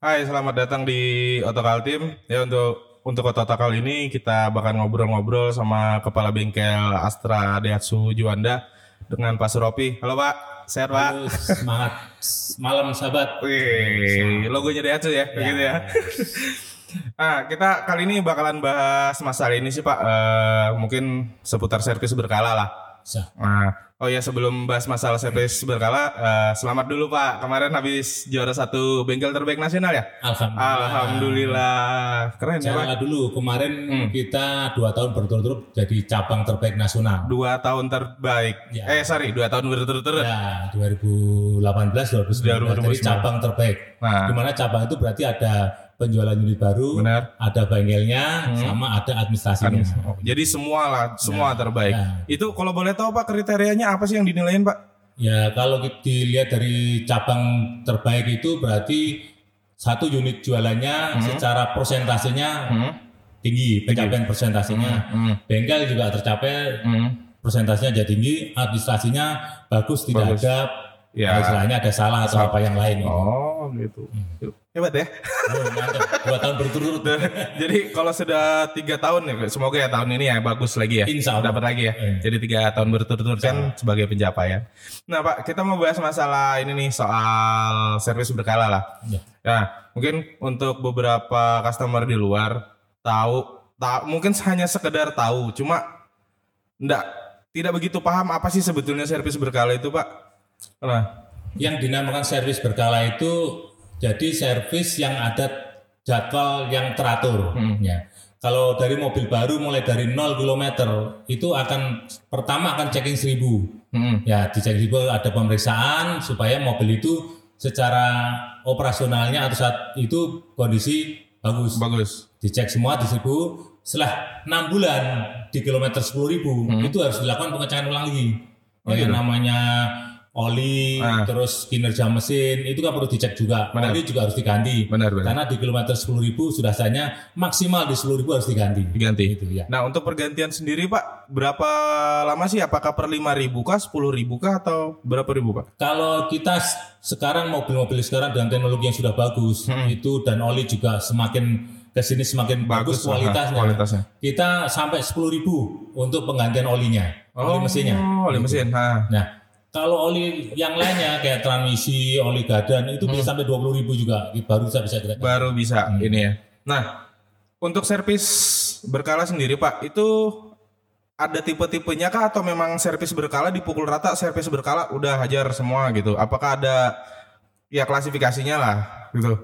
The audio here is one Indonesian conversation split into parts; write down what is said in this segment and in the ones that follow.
Hai, selamat datang di Otokal Team. Ya untuk untuk Otokal ini kita bakal ngobrol-ngobrol sama kepala bengkel Astra Daihatsu Juanda dengan Pak Suropi. Halo Pak, sehat Pak? Halo, semangat malam sahabat. Wih, logonya Daihatsu ya, begitu ya. Ah, kita kali ini bakalan bahas masalah ini sih Pak. Eh, mungkin seputar servis berkala lah. Sah. Nah, oh ya sebelum bahas masalah servis berkala, eh, selamat dulu Pak. Kemarin habis juara satu bengkel terbaik nasional ya? Alhamdulillah. Alhamdulillah. Keren ya Pak. Jangan dulu kemarin Hmm. kita dua tahun berturut-turut jadi cabang terbaik nasional. Dua tahun terbaik. Ya. Eh sorry, dua tahun berturut-turut. Ya 2018 2019 jadi 2019. cabang terbaik. Nah, Di mana cabang itu berarti ada penjualan unit baru, benar. ada bengkelnya, Hmm. sama ada administrasinya. Oh, jadi semua lah, semua Ya, terbaik. ya. Itu kalau boleh tahu Pak kriterianya apa sih yang dinilaiin Pak? Ya kalau kita dilihat dari cabang terbaik itu berarti satu unit jualannya Hmm. secara persentasenya Hmm. tinggi, pencapaian persentasenya. Hmm. Bengkel juga tercapai Hmm. persentasenya jadi tinggi, administrasinya bagus, tidak Bagus. ada Ya. ya. istilahnya ada salah atau Salah. apa yang lain. gitu. Oh, gitu. Hebat ya. Oh. Dua tahun berturut-turut. Jadi kalau sudah tiga tahun ya, semoga ya tahun ini ya bagus lagi ya. Insya Allah. Dapat lagi ya. Eh. Jadi tiga tahun berturut-turut kan sebagai pencapaian. Nah Pak, kita mau bahas masalah ini nih soal servis berkala lah. Ya. Ya, mungkin untuk beberapa customer di luar tahu, tahu mungkin hanya sekedar tahu, cuma enggak tidak begitu paham apa sih sebetulnya servis berkala itu Pak. Nah, Yang dinamakan servis berkala itu jadi servis yang ada jadwal yang teratur. Hmm. Ya. Kalau dari mobil baru mulai dari 0 km itu akan pertama akan checking 1000. hmm, Ya, di checking 1000 ada pemeriksaan supaya mobil itu secara operasionalnya atau saat itu kondisi bagus. bagus. Dicek semua di 1000 setelah 6 bulan di kilometer 10.000 itu harus dilakukan pengecekan ulang lagi. Hmm. Oh, Ya, gitu? yang namanya oli, Ah. terus kinerja mesin itu kan perlu dicek juga. Benar. Oli juga harus diganti. Benar benar. Karena di kilometer 10.000 sudah saja maksimal di 10.000 harus diganti. Diganti. Gitu ya. Nah untuk pergantian sendiri Pak, berapa lama sih? Apakah per 5 ribu kah, 10 ribu kah, atau berapa ribu Pak? Kalau kita sekarang mobil-mobil sekarang dengan teknologi yang sudah bagus Hmm. itu dan oli juga semakin ke sini semakin bagus, kualitasnya. aha, kualitasnya. Kita sampai 10.000 untuk penggantian olinya, oli mesinnya. Oh, oli mesin. Ha. Nah, kalau oli yang lainnya kayak transmisi, oli gadan itu Hmm. bisa sampai 20.000 juga. Baru bisa bisa kita. Baru bisa Hmm. ini ya. Nah, untuk servis berkala sendiri Pak, itu ada tipe-tipenya kah atau memang servis berkala dipukul rata, servis berkala udah hajar semua gitu? Apakah ada ya klasifikasinya lah gitu?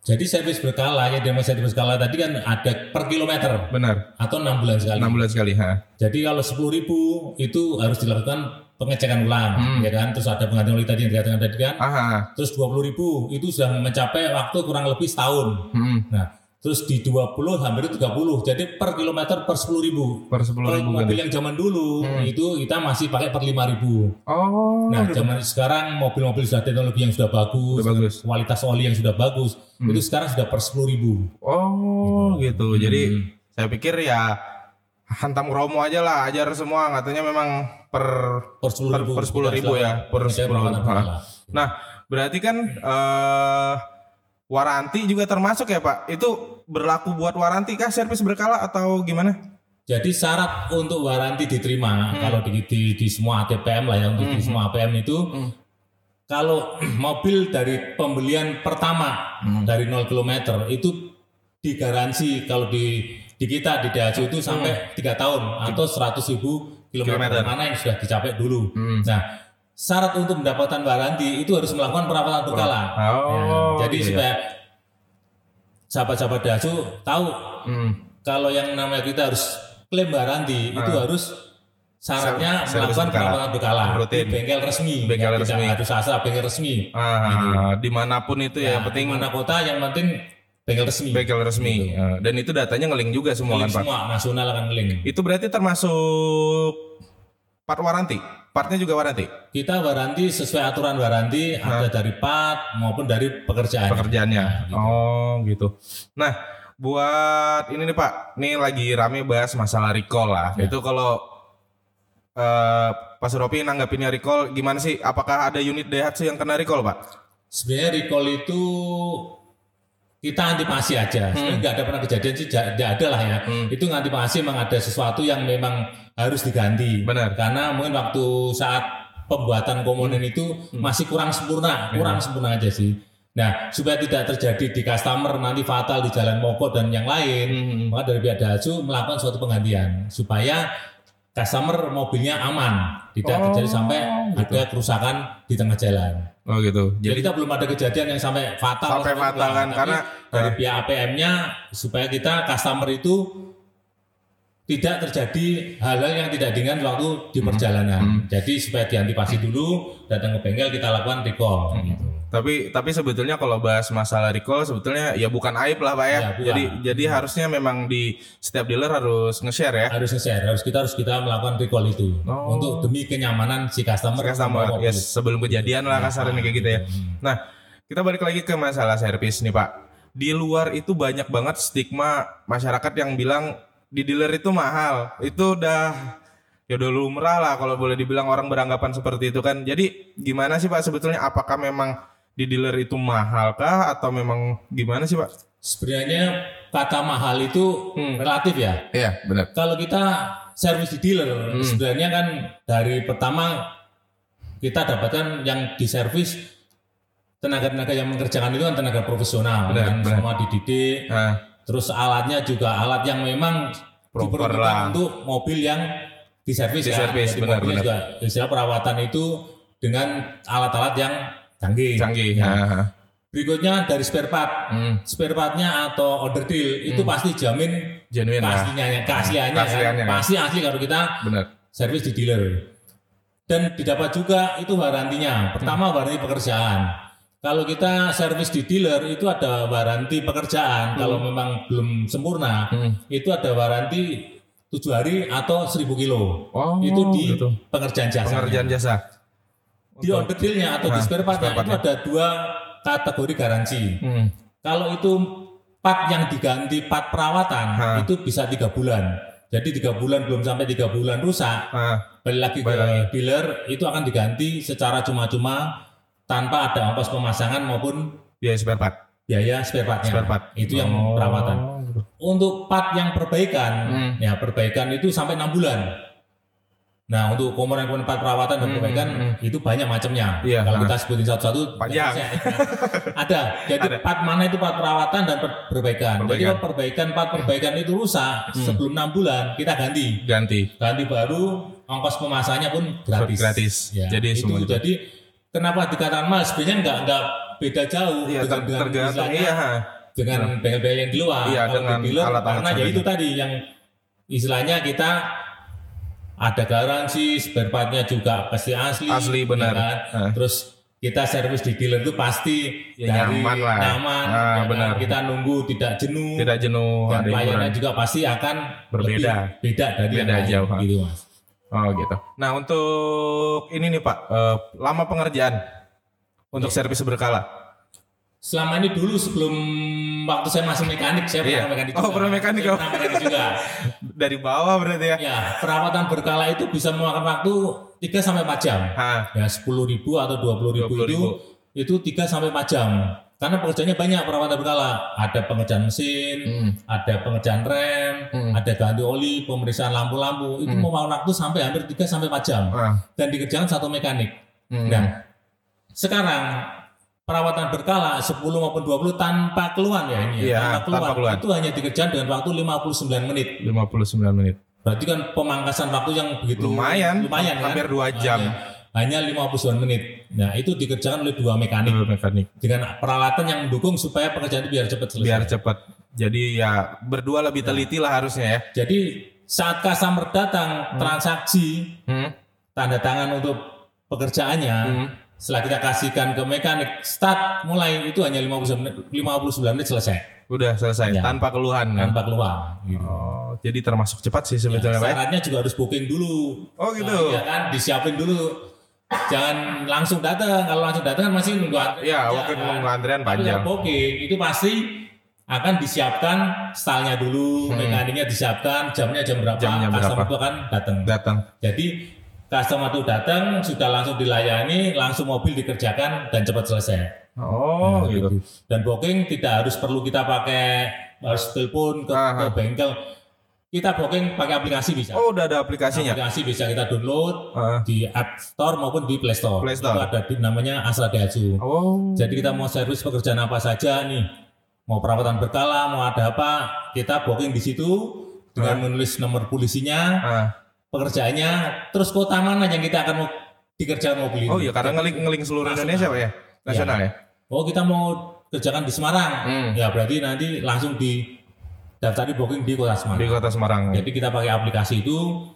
Jadi servis berkala ya dengan servis berkala tadi kan ada per kilometer Benar. atau enam bulan sekali. 6 bulan sekali, ha. Jadi kalau 10.000 itu harus dilakukan pengecekan ulang, Hmm. ya kan? Terus ada penggantian oli tadi yang dikatakan tadi kan. Aha. Terus 20.000 itu sudah mencapai waktu kurang lebih setahun. Hmm. Nah, terus di 20 hampir 30. Jadi per kilometer per 10.000. Per 10 Kalau ribu mobil yang zaman dulu itu kita masih pakai per 5.000. Oh, Nah, gitu. zaman sekarang mobil-mobil sudah teknologi yang sudah bagus, Udah bagus. kualitas oli yang sudah bagus, itu sekarang sudah per 10.000. Oh gitu. Jadi Hmm. saya pikir ya hantam romo aja lah, ajar semua. Katanya memang per Per 10.000. per 10.000 ya, per 10.000. Nah berarti kan eh waranti juga termasuk ya Pak. Itu berlaku buat waranti kah servis berkala atau gimana? Jadi syarat untuk waranti diterima Hmm. kalau di, di, di semua ATPM lah ya untuk di semua APM itu Hmm. kalau mobil dari pembelian pertama Hmm. dari 0 km itu digaransi kalau di di kita di Daihatsu itu sampai tiga tahun atau 100 ribu Kilometer. mana yang sudah dicapai dulu. Hmm. Nah syarat untuk mendapatkan waranti itu harus melakukan perawatan berkala. Oh, Ya, jadi iya. supaya sahabat-sahabat Daihatsu tahu Hmm. kalau yang namanya kita harus klaim waranti itu harus syaratnya Ser- melakukan perawatan berkala Rutin. di bengkel resmi Bengkel ya, resmi. tidak harus asal bengkel resmi Ah, di mana pun itu ya, yang Nah, penting mana kota yang penting bengkel resmi bengkel resmi. Eh, Dan itu datanya ngeling juga semua Link kan Pak. semua nasional akan link Itu berarti termasuk part waranti. Partnya juga waranti. kita waranti sesuai aturan waranti ada dari part maupun dari pekerjaan pekerjaannya. Oh gitu. Nah buat ini nih Pak, nih lagi rame bahas masalah recall lah. Ya. Itu kalau eh Pak Suropi nanggapinnya recall gimana sih? Apakah ada unit Daihatsu yang kena recall Pak? sebenarnya recall itu kita antisipasi aja. Sebenarnya nggak ada pernah kejadian sih, tidak ada lah ya. Itu antisipasi memang ada sesuatu yang memang harus diganti. Benar. Karena mungkin waktu saat pembuatan komponen itu masih kurang sempurna, kurang sempurna aja sih. Nah, supaya tidak terjadi di customer nanti fatal di jalan mogok dan yang lain, maka dari pihak Daihatsu melakukan suatu penggantian supaya customer mobilnya aman, tidak terjadi sampai ada kerusakan di tengah jalan. Oh gitu. Jadi Jadi kita belum ada kejadian yang sampai fatal. Sampai fatal kan, tapi karena- dari pihak APM-nya supaya kita customer itu tidak terjadi hal-hal yang tidak diingat waktu di perjalanan. Jadi supaya diantisipasi dulu, datang ke bengkel kita lakukan recall. gitu. Tapi tapi sebetulnya kalau bahas masalah recall sebetulnya ya bukan aib lah Pak ya. Ya, jadi jadi harusnya memang di setiap dealer harus nge-share ya. Harus share, harus kita harus kita melakukan recall itu Oh. untuk demi kenyamanan si customer. Customer membawa ya sebelum kejadian lah kasarnya kayak gitu ya. Nah, kita balik lagi ke masalah servis nih Pak. Di luar itu banyak banget stigma masyarakat yang bilang di dealer itu mahal. Itu udah ya udah lumrah lah kalau boleh dibilang orang beranggapan seperti itu kan. Jadi gimana sih Pak sebetulnya apakah memang di dealer itu mahal kah atau memang gimana sih Pak? Sebenarnya kata mahal itu Hmm. relatif ya. Iya, benar. Kalau kita servis di dealer, Hmm. sebenarnya kan dari pertama kita dapatkan yang diservis tenaga-tenaga yang mengerjakan itu kan tenaga profesional, Benar, yang benar. semua dididik. Nah, Terus alatnya juga alat yang memang Proper diperuntukkan lah. untuk mobil yang diservis ya. Diservis, Jadi benar, benar. juga istilah perawatan itu dengan alat-alat yang canggih. canggih. Ya. Nah, Berikutnya dari spare part. hmm, Spare partnya atau order deal itu pasti jamin genuine lah. keasliannya, keasliannya, kan. Keasliannya, kan. pasti asli kalau kita Benar. servis di dealer. Dan didapat juga itu warantinya. Pertama waranti pekerjaan. Kalau kita servis di dealer itu ada waranti pekerjaan. Kalau memang belum sempurna, Hmm. itu ada waranti tujuh hari atau 1000 kilo. Oh, itu di gitu. pengerjaan jasa. Pengerjaan jasa. Di order dealnya atau di Nah, spare partnya spare partnya. itu ada dua kategori garansi. Hmm. Kalau itu part yang diganti part perawatan itu bisa tiga bulan. Jadi tiga bulan belum sampai tiga bulan rusak, Ah, balik lagi ke dealer itu akan diganti secara cuma-cuma tanpa ada ongkos pemasangan maupun biaya spare part. biaya spare partnya. Spare part. Itu yang Oh. perawatan. Untuk part yang perbaikan, Hmm. ya perbaikan itu sampai enam bulan. Nah untuk komponen-komponen part perawatan dan Hmm, perbaikan hmm, itu banyak macamnya. Iya, Kalau nah. kita sebutin satu-satu Panjang. ada. Jadi Ada. part mana itu part perawatan dan per- perbaikan. Jadi Perbaikan. kalau perbaikan part perbaikan itu rusak Hmm. sebelum enam bulan kita ganti. Ganti. Ganti baru ongkos pemasangannya pun gratis. Gratis. Ya, Jadi itu semua itu. jadi kenapa dikatakan mahal? Sebenarnya nggak nggak beda jauh Iya, ter- tergantung istilahnya iya. dengan bengkel-bengkel yang di luar Iya, dengan di alat-alat karena ya itu tadi yang istilahnya kita ada garansi spare partnya juga pasti asli Asli, benar. ya kan? Nah. terus kita servis di dealer itu pasti Ya, dari nyaman lah. nyaman, Nah, ya kan? benar. kita nunggu tidak jenuh Tidak jenuh. dan pelayanannya juga pasti akan Berbeda. lebih beda dari Beda yang jauh, gitu mas Oh gitu. Nah untuk ini nih Pak, eh, lama pengerjaan untuk servis berkala. selama ini dulu sebelum waktu saya masih mekanik saya Iya. pernah mekanik Oh, juga. pernah mekanik, Saya oh. pernah mekanik juga Dari bawah berarti ya? Ya, perawatan berkala itu bisa memakan waktu 3 sampai 4 jam. Hah. Ya, 10.000 ribu atau 20.000 ribu 20.000. itu itu 3 sampai 4 jam. Karena pekerjaannya banyak perawatan berkala. Ada pengerjaan mesin, Hmm. ada pengerjaan rem, Hmm. ada ganti oli, pemeriksaan lampu-lampu. Itu memakan waktu sampai hampir 3 sampai 4 jam. Ah. Dan dikerjakan satu mekanik. Hmm. Nah, sekarang perawatan berkala 10 maupun 20 tanpa keluhan ya ini Iya, ya. tanpa keluhan. tanpa keluhan. Itu hanya dikerjakan dengan waktu 59 menit. 59 menit. Berarti kan pemangkasan waktu yang begitu Lumayan, lumayan kan? hampir dua jam. Hanya, hanya 59 menit. Nah, itu dikerjakan oleh dua mekanik Dulu mekanik. dengan peralatan yang mendukung supaya pekerjaan itu biar cepat selesai. Biar cepat. Jadi ya berdua lebih teliti lah harusnya ya. Jadi saat customer datang transaksi Hmm. tanda tangan untuk pekerjaannya, Hmm. Setelah kita kasihkan ke mekanik start mulai itu hanya 59 menit, 59 menit selesai Udah selesai Ya. tanpa keluhan kan. tanpa keluar. Gitu. Oh, jadi termasuk cepat sih Ya, sebetulnya ya? syaratnya juga harus booking dulu. Oh gitu. Nah, iya kan, disiapin dulu. Jangan langsung datang. Kalau langsung datang kan masih nunggu antrian. Iya, aja, waktu kan. nunggu antrian panjang. booking itu pasti akan disiapkan stylenya dulu, mekaniknya disiapkan, jamnya jam berapa, Hmm. Jamnya customer berapa. itu akan datang. Datang. Jadi customer itu datang sudah langsung dilayani, langsung mobil dikerjakan dan cepat selesai. Oh, Nah, gitu. Dan booking tidak harus perlu kita pakai harus telepon ke, Aha. ke bengkel. Kita booking pakai aplikasi bisa. Oh, udah ada aplikasinya. Aplikasi bisa kita download Ah. di App Store maupun di Play Store. Play Store. Itu ada di namanya Asra Daihatsu. Oh. Jadi kita mau servis pekerjaan apa saja nih, mau perawatan berkala, mau ada apa, kita booking di situ dengan menulis nomor polisinya, Ah. Pekerjaannya, terus kota mana yang kita akan mau dikerjakan mobil itu. Oh iya, karena ngeling ngeling seluruh Nasional. Indonesia, Pak ya? Nasional ya? Oh kita mau kerjakan di Semarang, Hmm. ya berarti nanti langsung di daftar di booking di kota Semarang. Di Kota Semarang. Jadi kita pakai aplikasi itu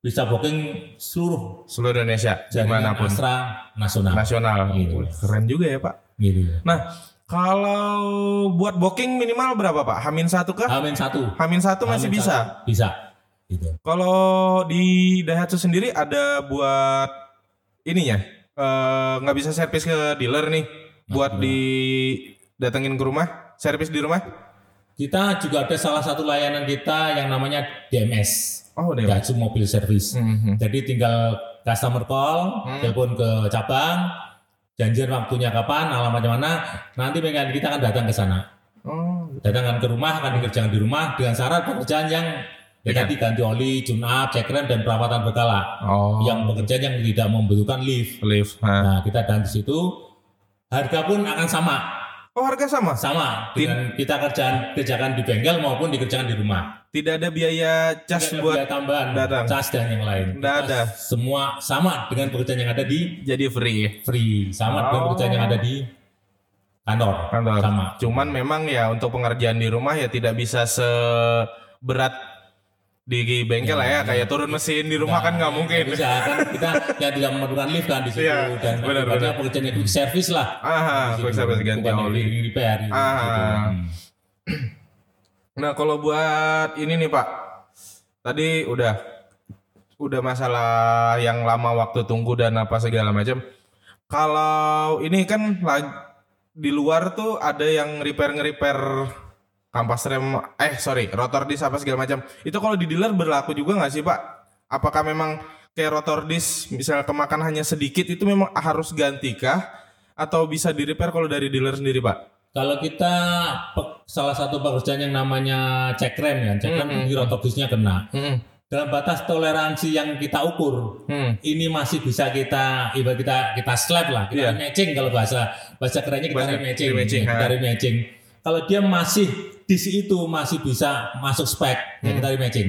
bisa booking seluruh Seluruh Indonesia, di mana pun. Astra nasional. Nasional. Gitu. Keren juga ya, Pak. Gitu. Nah, kalau buat booking minimal berapa, Pak? Hamin satu kah? Hamin satu. Hamin satu masih Hamin bisa. satu. Bisa. Gitu. Kalau di Daihatsu sendiri ada buat ininya eh, nggak bisa servis ke dealer nih, buat di datengin ke rumah, servis di rumah. Kita juga ada salah satu layanan kita yang namanya DMS, Oh, deh. Daihatsu Mobil Service. Mhm. Jadi tinggal customer call, Hmm. telepon ke cabang, janjian waktunya kapan, alamatnya mana, nanti mekanik kita akan datang ke sana. Oh, Datang ke rumah, akan dikerjakan di rumah dengan syarat pekerjaan yang ya Iya. tadi ganti oli, tune up, cek rem dan perawatan berkala. oh, Yang pekerjaan yang tidak membutuhkan lift. lift. Nah. Nah, kita dan di situ harga pun akan sama, Oh, harga sama. sama dengan kita kerjaan kerjakan di bengkel maupun dikerjakan di rumah. Tidak ada biaya cas Tidak ada buat biaya tambahan, datang. cas dan yang lain. Kita ada. Semua sama dengan pekerjaan yang ada di jadi free free, sama dengan Oh. pekerjaan yang ada di kantor. kantor. Sama. Cuman memang ya untuk pengerjaan di rumah ya tidak bisa seberat di bengkel lah ya, kayak turun mesin di rumah kan nggak mungkin. Nggak bisa kan kita yang tidak memerlukan lift kan di situ Iya, dan benar, benar. pekerjaan yang quick service lah. Ah, quick service ganti oli. repair. gitu. Nah, kalau buat ini nih, Pak. Tadi udah udah masalah yang lama waktu tunggu dan apa segala macam. Kalau ini kan di luar tuh ada yang repair nge-repair kampas rem eh sorry rotor disc apa segala macam. Itu kalau di dealer berlaku juga nggak sih, Pak? Apakah memang kayak rotor disc misalnya kemakan hanya sedikit itu memang harus gantikah atau bisa di repair kalau dari dealer sendiri, Pak? Kalau kita salah satu pekerjaan yang namanya cek rem ya, cek rem Hmm, di rotor discnya kena. Hmm. Dalam batas toleransi yang kita ukur, Hmm. ini masih bisa kita ibarat kita kita slap lah, kita Iya. rematching kalau bahasa bahasa kerennya kita Bahasa rematching, Ya, kita ha. Kalau dia masih di itu masih bisa masuk spek, ya Hmm. kita rematching.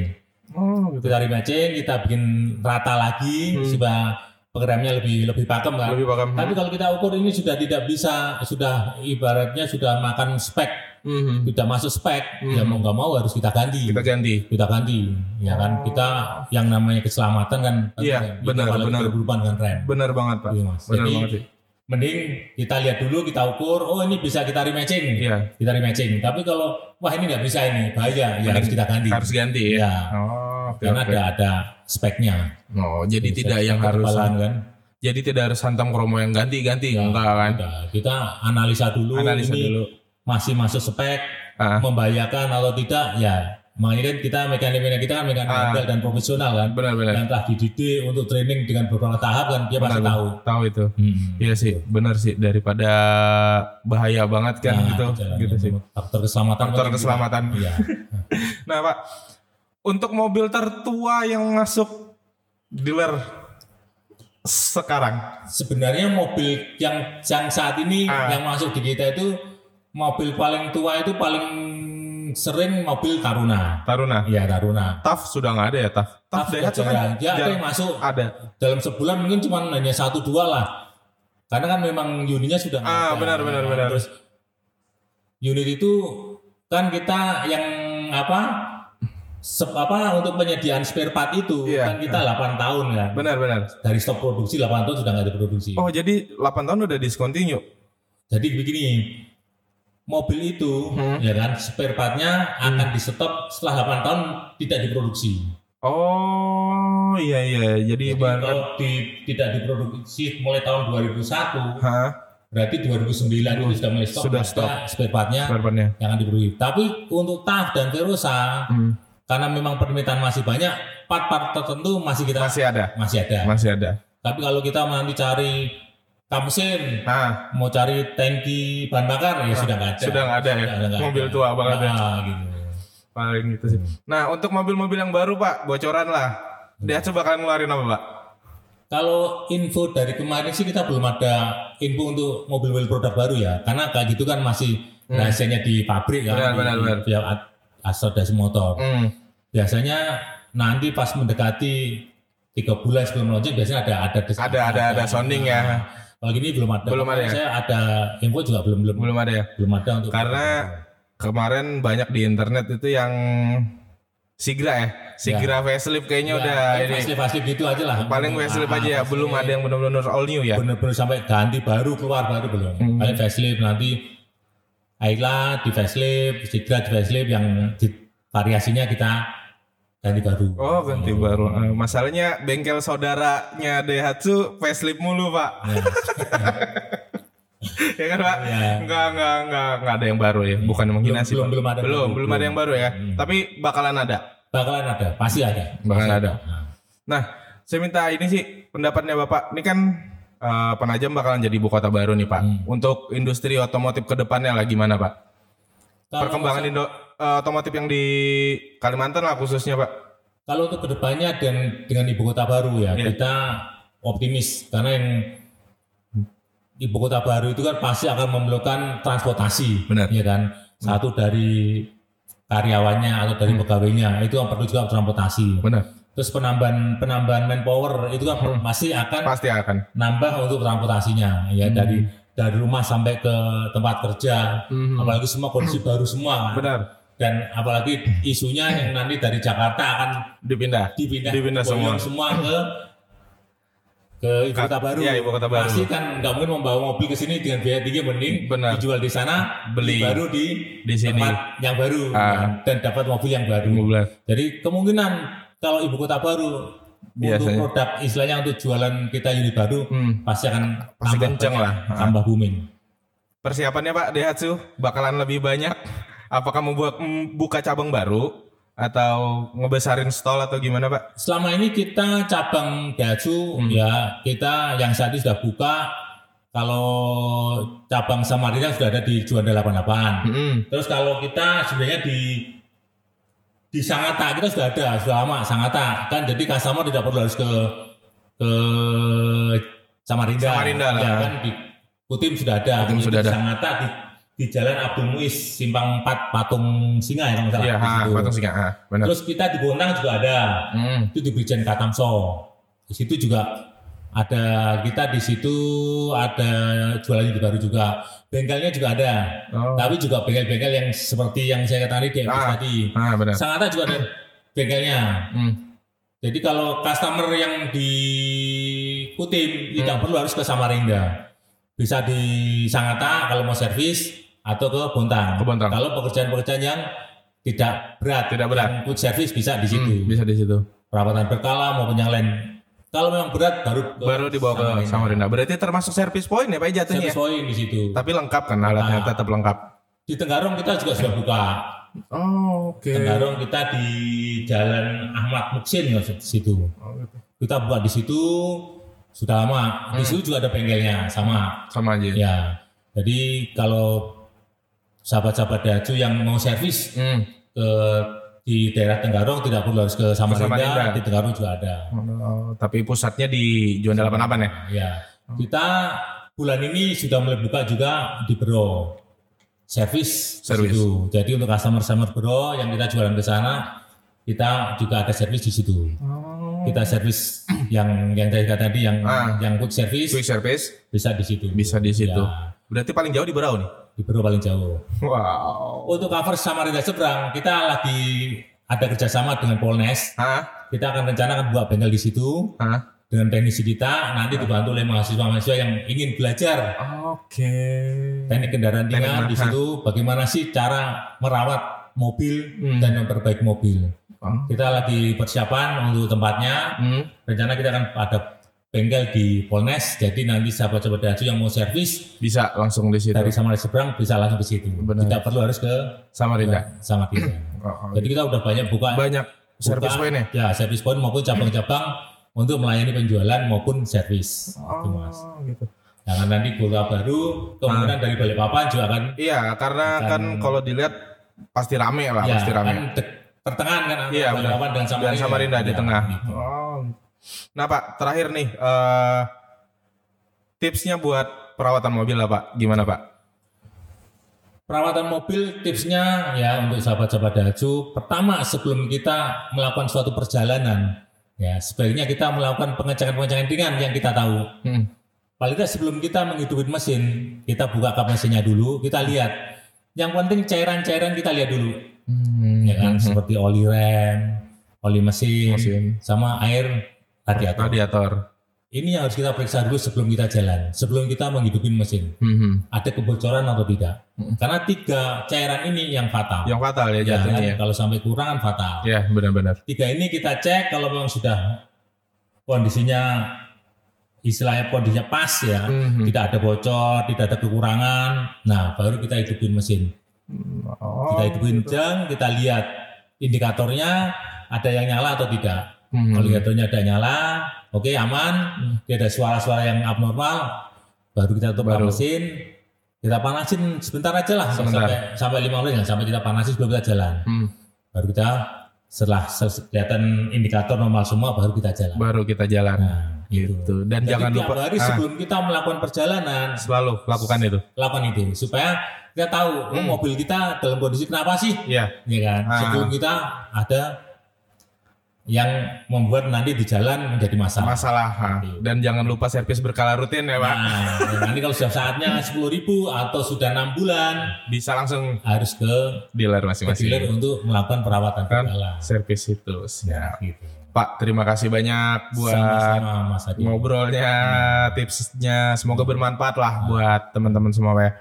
Oh, gitu. Kita rematching, kita bikin rata lagi supaya pengeremnya lebih lebih pakem kan. Hmm. Lebih paham. Tapi kalau kita ukur ini sudah tidak bisa, sudah ibaratnya sudah makan spek, Mhm. sudah masuk spek, ya mau nggak mau harus kita ganti Kita ganti. kita ganti ya kan kita yang namanya keselamatan kan Oh. Iya. Kita benar, benar. berhubungan dengan rem Benar banget, Pak. Iya, Mas. Benar Jadi, banget sih. Mending kita lihat dulu kita ukur oh ini bisa kita rematching Iya. kita rematching tapi kalau wah ini nggak bisa ini bahaya ya harus kita ganti Harus ganti ya. ya Oh, oke, karena oke. ada ada speknya Oh, jadi tidak yang harus kan jadi tidak harus hantam kromo yang ganti-ganti Ya, enggak kan. Udah, kita analisa dulu Analisa ini dulu. masih masuk spek Ah. membahayakan atau tidak ya makanya kan kita mekanik-mekanik kita kan mekanik Ah. dan profesional kan Benar-benar. yang telah dididik untuk training dengan beberapa tahap kan dia pasti tahu. Tahu itu. Hmm. Iya sih, benar sih daripada bahaya banget kan Nah, gitu. Gitu sih. Faktor keselamatan. Faktor penting keselamatan. Iya. Nah, Pak, untuk mobil tertua yang masuk dealer sekarang. Sebenarnya mobil yang yang saat ini Ah. yang masuk di kita itu mobil paling tua itu paling sering mobil Taruna. Taruna. Iya Taruna. TAF sudah nggak ada ya, TAF. TAF Tapi Daihatsu kan. Ya, ada yang masuk ada. dalam sebulan mungkin cuma hanya satu dua lah. Karena kan memang unitnya sudah Ah, ada. benar, benar, benar. Terus unit itu kan kita yang apa? sep- apa untuk penyediaan spare part itu Iya. kan kita 8 tahun kan. Benar, benar. Dari stop produksi 8 tahun sudah nggak diproduksi. Oh, jadi 8 tahun udah discontinue. Jadi begini, mobil itu Hmm. ya kan spare partnya akan di stop setelah 8 tahun tidak diproduksi. Oh, iya iya. Jadi Jadi ibarat kalau di- tidak diproduksi mulai tahun 2001 Hah? berarti 2009 itu sudah mulai stop Sudah stop. spare partnya yang akan diproduksi. Tapi untuk TAF dan Verosa Hmm. karena memang permintaan masih banyak, part-part tertentu masih kita Masih ada. masih ada. Masih ada. Tapi kalau kita nanti cari mesin, Ah, mau cari tangki bahan bakar ya sudah nggak ada. sudah nggak ada ya? Nggak Mobil ada. tua banget ya? Nah, gitu. paling gitu sih. Nah, untuk mobil-mobil yang baru, Pak, bocoran lah. Dia coba bakalan ngeluarin apa, Pak? Kalau info dari kemarin sih kita belum ada info untuk mobil-mobil produk baru ya, karena kayak gitu kan masih rahasianya di pabrik Hmm. Benar, di, benar, benar. pihak motor. Hmm. Biasanya nanti pas mendekati tiga bulan sebelum launching biasanya ada ada des- Ada ada ada sounding ya. Kalau gini belum ada. Belum ada ya? Saya ada info juga belum belum Belum ada ya? belum ada untuk Karena kemarin banyak di internet itu yang Sigra ya. Sigra facelift kayaknya Ya, udah kayak ini facelift facelift gitu aja lah. paling facelift Ah, aja ya, belum ada yang benar-benar all new ya. bener-bener sampai ganti baru keluar baru belum. Hmm. Paling facelift nanti Ayla di facelift, Sigra di facelift yang di, variasinya kita ganti baru. Oh, ganti baru. Eh, masalahnya bengkel saudaranya Daihatsu facelift mulu, Pak. Ya. ya kan, Pak? Ya. Enggak, enggak, enggak, enggak ada yang baru ya. Bukan menghina Belum- sih, belum- belum ada. Belum, Belum- ada yang baru ya. Hmm. Tapi bakalan ada. Bakalan ada, pasti ada. Bakalan Pasti ada. Nah, Nah, saya minta ini sih pendapatnya Bapak. Ini kan eh, Penajam bakalan jadi ibu kota baru nih, Pak. Hmm. Untuk industri otomotif ke depannya lah gimana, Pak? Kalau Perkembangan masa- Indo eh, otomotif yang di Kalimantan lah khususnya, Pak. Kalau untuk ke depannya dan dengan ibu kota baru ya Iya. kita optimis karena yang ibu kota baru itu kan pasti akan memerlukan transportasi, Benar. ya kan? Satu dari karyawannya atau dari pegawainya itu yang perlu juga transportasi. Benar. Terus penambahan penambahan manpower itu kan masih akan Pasti akan. nambah untuk transportasinya ya dari dari rumah sampai ke tempat kerja. Hmm. Apalagi semua kondisi baru semua. kan? Benar. Dan apalagi isunya yang nanti dari Jakarta akan Dipindah. dipindah, Dipindah semua. semua ke ke ibu kota baru. Iya, ibu kota baru. Pasti kan nggak mungkin membawa mobil ke sini dengan biaya tinggi mending Benar. dijual di sana, Beli. baru di Di sini. tempat yang baru Ah. kan, dan dapat mobil yang baru. Benar. Jadi kemungkinan kalau ibu kota baru untuk Biasanya. produk istilahnya untuk jualan kita unit baru Hmm. pasti akan Pasti tambah kenceng banyak, lah. Ah. tambah booming. Persiapannya Pak Daihatsu bakalan lebih banyak. Apakah membuat buka cabang baru atau ngebesarin stall atau gimana Pak? Selama ini kita cabang Daihatsu Hmm. ya kita yang saat ini sudah buka kalau cabang Samarinda sudah ada di Juanda 88. Hmm. Terus kalau kita sebenarnya di di Sangatta kita sudah ada sudah lama Sangatta kan jadi customer tidak perlu harus ke ke Samarinda. Samarinda lah. Ya, kan di Kutim sudah ada. Kutim sudah di ada. Sangatta di di Jalan Abdul Muiz Simpang 4 Patung Singa ya kalau salah. Iya, di patung singa. Ha, benar. Terus kita di Bontang juga ada. Hmm. Itu di Brigjen Katamso. Di situ juga ada kita di situ ada jualan unit baru juga. Bengkelnya juga ada. Oh. Tapi juga bengkel-bengkel yang seperti yang saya katakan tadi di Ah. tadi. Ah, benar. Sangatta juga ada bengkelnya. Hmm. Jadi kalau customer yang di Kutim Hmm. tidak perlu harus ke Samarinda. Bisa di Sangatta kalau mau servis atau ke Bontang. Ke Bontang. Kalau pekerjaan-pekerjaan yang tidak berat, Tidak berat. yang quick service bisa di situ. Hmm, bisa di situ. Perawatan berkala maupun yang lain. Kalau memang berat baru ke Baru dibawa ke Samarinda. Berarti termasuk service point ya Pak jatuhnya. Service point di situ. Tapi lengkap kan alatnya Ah. tetap lengkap. Di Tenggarong kita juga sudah buka. Oh, oke. Tenggarong kita di Jalan Ahmad Muksin di situ. Oh, gitu. Kita buka di situ sudah lama. Di situ juga ada bengkelnya sama. Sama aja. Ya. Jadi kalau sahabat-sahabat Daihatsu yang mau servis Hmm. ke di daerah Tenggarong tidak perlu harus ke Samarinda, Samarinda. di Tenggarong juga ada. Oh, tapi pusatnya di Juanda 88 ya? Ya. Kita bulan ini sudah mulai buka juga di Bro. Servis. situ. Jadi untuk customer-customer Bro yang kita jualan ke sana, kita juga ada servis di situ. Oh. Kita servis yang yang tadi tadi yang Ah. yang quick service Quick service bisa di situ. bisa di situ. Ya, Berarti paling jauh di Berau nih. di Bro paling jauh. Wow. Untuk cover Samarinda seberang, kita lagi ada kerjasama dengan Polnes. Hah? Kita akan rencana akan buat bengkel di situ Hah? dengan teknisi kita. Nanti dibantu oleh mahasiswa-mahasiswa yang ingin belajar Oke. teknik kendaraan ringan di situ. Bagaimana sih cara merawat mobil Hmm. dan memperbaiki mobil. Oh. Kita lagi persiapan untuk tempatnya. Hmm. Rencana kita akan ada bengkel di Polnes. Jadi nanti sahabat-sahabat Daihatsu yang mau servis Bisa langsung di situ. dari Samarinda seberang bisa langsung ke situ. Benar. Tidak perlu harus ke Samarinda. Samarinda. Oh, oh. Jadi kita udah banyak buka Banyak service buka, point ya? Ya, service point maupun cabang-cabang untuk melayani penjualan maupun servis. Itu, Mas. Oh, gitu. Jangan nanti kota baru, kemungkinan dari Balikpapan juga akan Iya, karena kan kalau dilihat pasti rame lah, ya, pasti rame. kan pertengahan kan antara Iya. Balikpapan dan Samarinda. Dan Samarinda di Ya, tengah. gitu. Oh. Nah, Pak, terakhir nih eh tipsnya buat perawatan mobil lah, Pak. Gimana, Pak? Perawatan mobil tipsnya ya untuk sahabat-sahabat Daihatsu, pertama sebelum kita melakukan suatu perjalanan, ya sebaiknya kita melakukan pengecekan-pengecekan ringan yang kita tahu. Hmm. Paling tidak sebelum kita menghidupin mesin, kita buka kap mesinnya dulu, kita lihat. Yang penting cairan-cairan kita lihat dulu, Hmm. ya kan seperti oli rem, oli mesin, Mesin. sama air radiator. Radiator. Ini yang harus kita periksa dulu sebelum kita jalan, sebelum kita menghidupin mesin. Hmm. Ada kebocoran atau tidak? Karena tiga cairan ini yang fatal. Yang fatal ya Ya, jatuhnya kan? ya. Kalau sampai kurang kan fatal. Ya, benar-benar. Tiga ini kita cek kalau memang sudah kondisinya istilahnya kondisinya pas ya, Mhm. tidak ada bocor, tidak ada kekurangan. Nah, baru kita hidupin mesin. Oh. Kita hidupin jam, kita lihat indikatornya ada yang nyala atau tidak. Hmm. Kalau indikatornya ada nyala, oke aman. Tidak ada suara-suara yang abnormal, baru kita tutup Baru. mesin. Kita panasin sebentar aja lah, Sebentar. sampai sampai lima menit, sampai kita panasin sebelum kita jalan. Hmm. Baru kita setelah kelihatan indikator normal semua, baru kita jalan. Baru kita jalan. Nah, gitu. Dan Jadi jangan tiap lupa hari ah, sebelum kita melakukan perjalanan, selalu lakukan itu. lakukan itu supaya kita tahu oh, mobil kita dalam kondisi kenapa sih, Iya. ya kan? Ah. Sebelum kita ada yang membuat nanti di jalan menjadi masalah. Masalah. ah. Dan jangan lupa servis berkala rutin ya, Pak. Nah, nanti kalau sudah saatnya 10.000 ribu atau sudah enam bulan Bisa langsung harus ke dealer ke masing-masing. dealer untuk melakukan perawatan Kan berkala. servis itu. Siap. Gitu. Pak, terima kasih banyak buat Sama-sama Mas Adi. ngobrolnya, tipsnya. Semoga bermanfaat lah buat teman-teman semua ya.